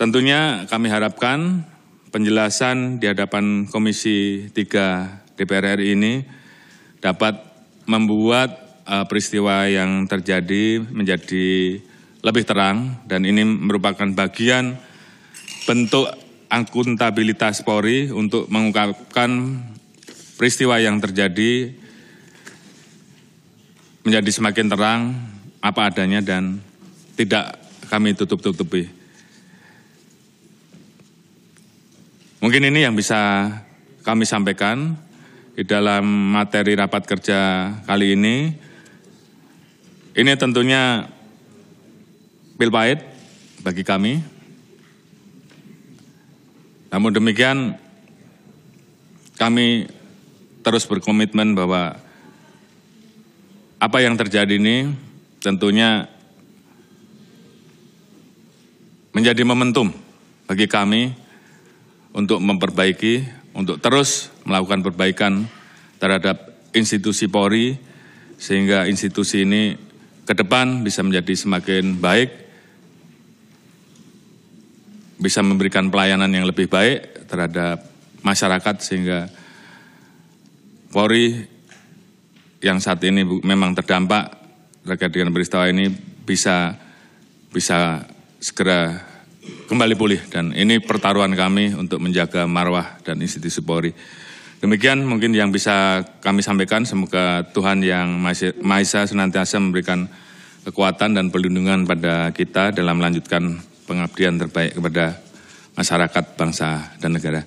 tentunya kami harapkan penjelasan di hadapan Komisi 3 DPR RI ini dapat membuat uh, peristiwa yang terjadi menjadi lebih terang dan ini merupakan bagian bentuk akuntabilitas Polri untuk mengungkapkan peristiwa yang terjadi menjadi semakin terang apa adanya dan tidak kami tutup-tutupi. Mungkin ini yang bisa kami sampaikan di dalam materi rapat kerja kali ini. Ini tentunya pil pahit bagi kami. Namun demikian kami terus berkomitmen bahwa apa yang terjadi ini tentunya menjadi momentum bagi kami untuk memperbaiki, untuk terus melakukan perbaikan terhadap institusi Polri, sehingga institusi ini ke depan bisa menjadi semakin baik, bisa memberikan pelayanan yang lebih baik terhadap masyarakat sehingga Polri yang saat ini memang terdampak terkait dengan peristiwa ini bisa bisa segera kembali pulih dan ini pertaruhan kami untuk menjaga marwah dan institusi Polri. Demikian mungkin yang bisa kami sampaikan. Semoga Tuhan yang Maha Esa senantiasa memberikan kekuatan dan perlindungan pada kita dalam melanjutkan pengabdian terbaik kepada masyarakat, bangsa, dan negara.